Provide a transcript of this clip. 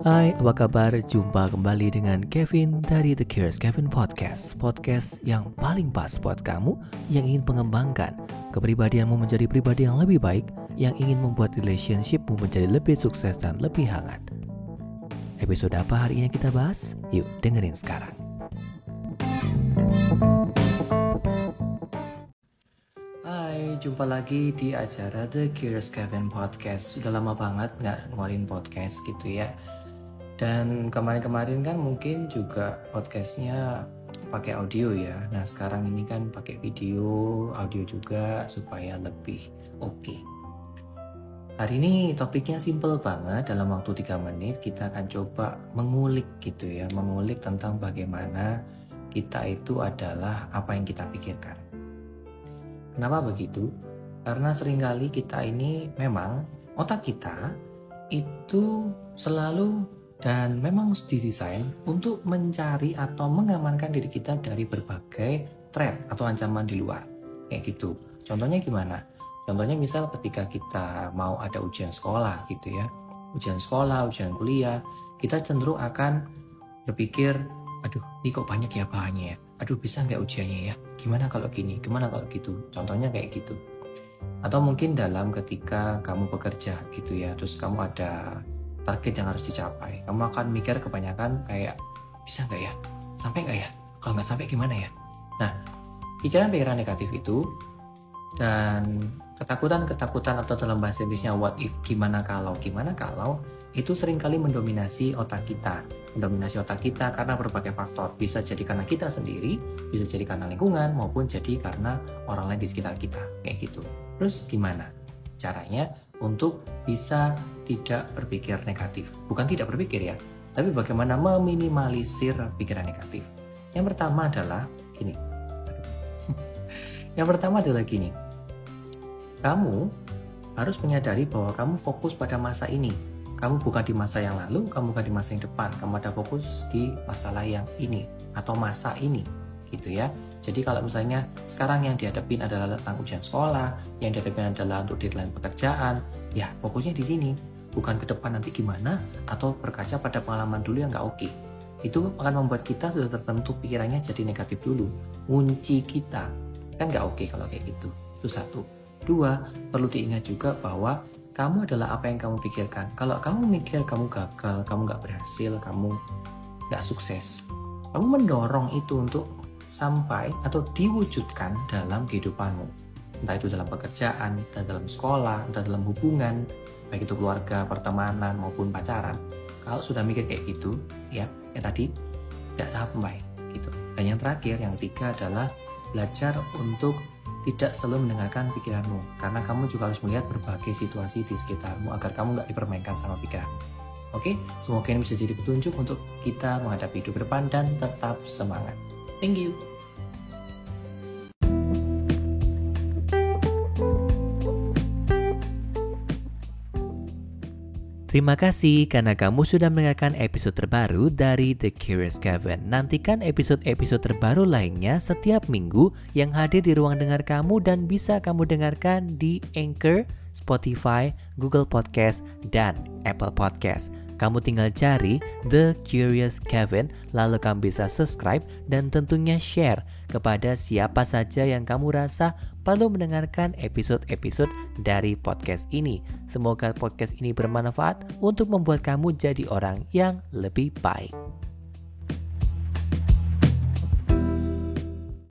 Hai, apa kabar? Jumpa kembali dengan Kevin dari The Curious Kevin Podcast. Podcast yang paling pas buat kamu yang ingin mengembangkan kepribadianmu menjadi pribadi yang lebih baik Yang ingin membuat relationshipmu menjadi lebih sukses dan lebih hangat. Episode apa hari ini kita bahas? Yuk dengerin sekarang. Hai, jumpa lagi di acara The Curious Kevin Podcast. Sudah lama banget nggak ngeluarin podcast gitu ya dan kemarin-kemarin kan mungkin juga podcastnya pakai audio ya. Nah sekarang ini kan pakai video, audio juga supaya lebih oke. Okay. Hari ini topiknya simple banget. Dalam waktu 3 menit kita akan coba mengulik gitu ya, mengulik tentang bagaimana kita itu adalah apa yang kita pikirkan. Kenapa begitu? Karena sering kali kita ini memang otak kita itu selalu dan memang didesain untuk mencari atau mengamankan diri kita dari berbagai threat atau ancaman di luar. Kayak gitu. Contohnya gimana? Contohnya misal ketika kita mau ada ujian sekolah gitu ya. Ujian sekolah ujian kuliah kita cenderung akan berpikir aduh ini kok banyak ya bahannya ya? Aduh bisa nggak ujiannya ya? Gimana kalau gini? Gimana kalau gitu? Contohnya kayak gitu. Atau mungkin dalam ketika kamu bekerja gitu ya terus kamu ada target yang harus dicapai. Kamu akan mikir kebanyakan kayak bisa nggak ya? Sampai nggak ya? Kalau nggak sampai gimana ya? Nah pikiran-pikiran negatif itu dan ketakutan-ketakutan atau dalam bahasa Inggrisnya what if gimana kalau? Gimana kalau itu sering kali mendominasi otak kita. Mendominasi otak kita karena berbagai faktor. Bisa jadi karena kita sendiri bisa jadi karena lingkungan maupun jadi karena orang lain di sekitar kita. Kayak gitu. Terus gimana caranya untuk bisa tidak berpikir negatif. Bukan tidak berpikir ya, tapi bagaimana meminimalisir pikiran negatif. Yang pertama adalah gini. Yang pertama adalah gini. Kamu harus menyadari bahwa kamu fokus pada masa ini. Kamu bukan di masa yang lalu, kamu bukan di masa yang depan. Kamu ada fokus di masalah yang ini atau masa ini, gitu ya. Jadi kalau misalnya sekarang yang dihadapin adalah tentang ujian sekolah, yang dihadapin adalah untuk deadline pekerjaan, ya fokusnya di sini. Bukan ke depan nanti gimana atau berkaca pada pengalaman dulu yang nggak oke. Okay. itu akan membuat kita sudah terbentuk pikirannya jadi negatif dulu. Kunci kita. Kan nggak oke okay kalau kayak gitu. Itu satu. Dua perlu diingat juga bahwa kamu adalah apa yang kamu pikirkan. Kalau kamu mikir kamu gagal kamu nggak berhasil kamu nggak sukses kamu mendorong itu untuk sampai atau diwujudkan dalam kehidupanmu entah itu dalam pekerjaan, entah dalam sekolah, entah dalam hubungan, baik itu keluarga, pertemanan maupun pacaran. Kalau sudah mikir kayak gitu, ya, ya tadi tidak sampai gitu. Dan yang terakhir, yang ketiga adalah belajar untuk tidak selalu mendengarkan pikiranmu karena kamu juga harus melihat berbagai situasi di sekitarmu agar kamu nggak dipermainkan sama pikiran. Oke, semoga ini bisa jadi petunjuk untuk kita menghadapi hidup depan dan tetap semangat. Thank you. Terima kasih karena kamu sudah mendengarkan episode terbaru dari The Curious Kevin. Nantikan episode-episode terbaru lainnya setiap minggu yang hadir di ruang dengar kamu dan bisa kamu dengarkan di Anchor, Spotify, Google Podcast, dan Apple Podcast. Kamu tinggal cari The Curious Kevin, lalu kamu bisa subscribe dan tentunya share kepada siapa saja yang kamu rasa perlu mendengarkan episode-episode dari podcast ini. Semoga podcast ini bermanfaat untuk membuat kamu jadi orang yang lebih baik.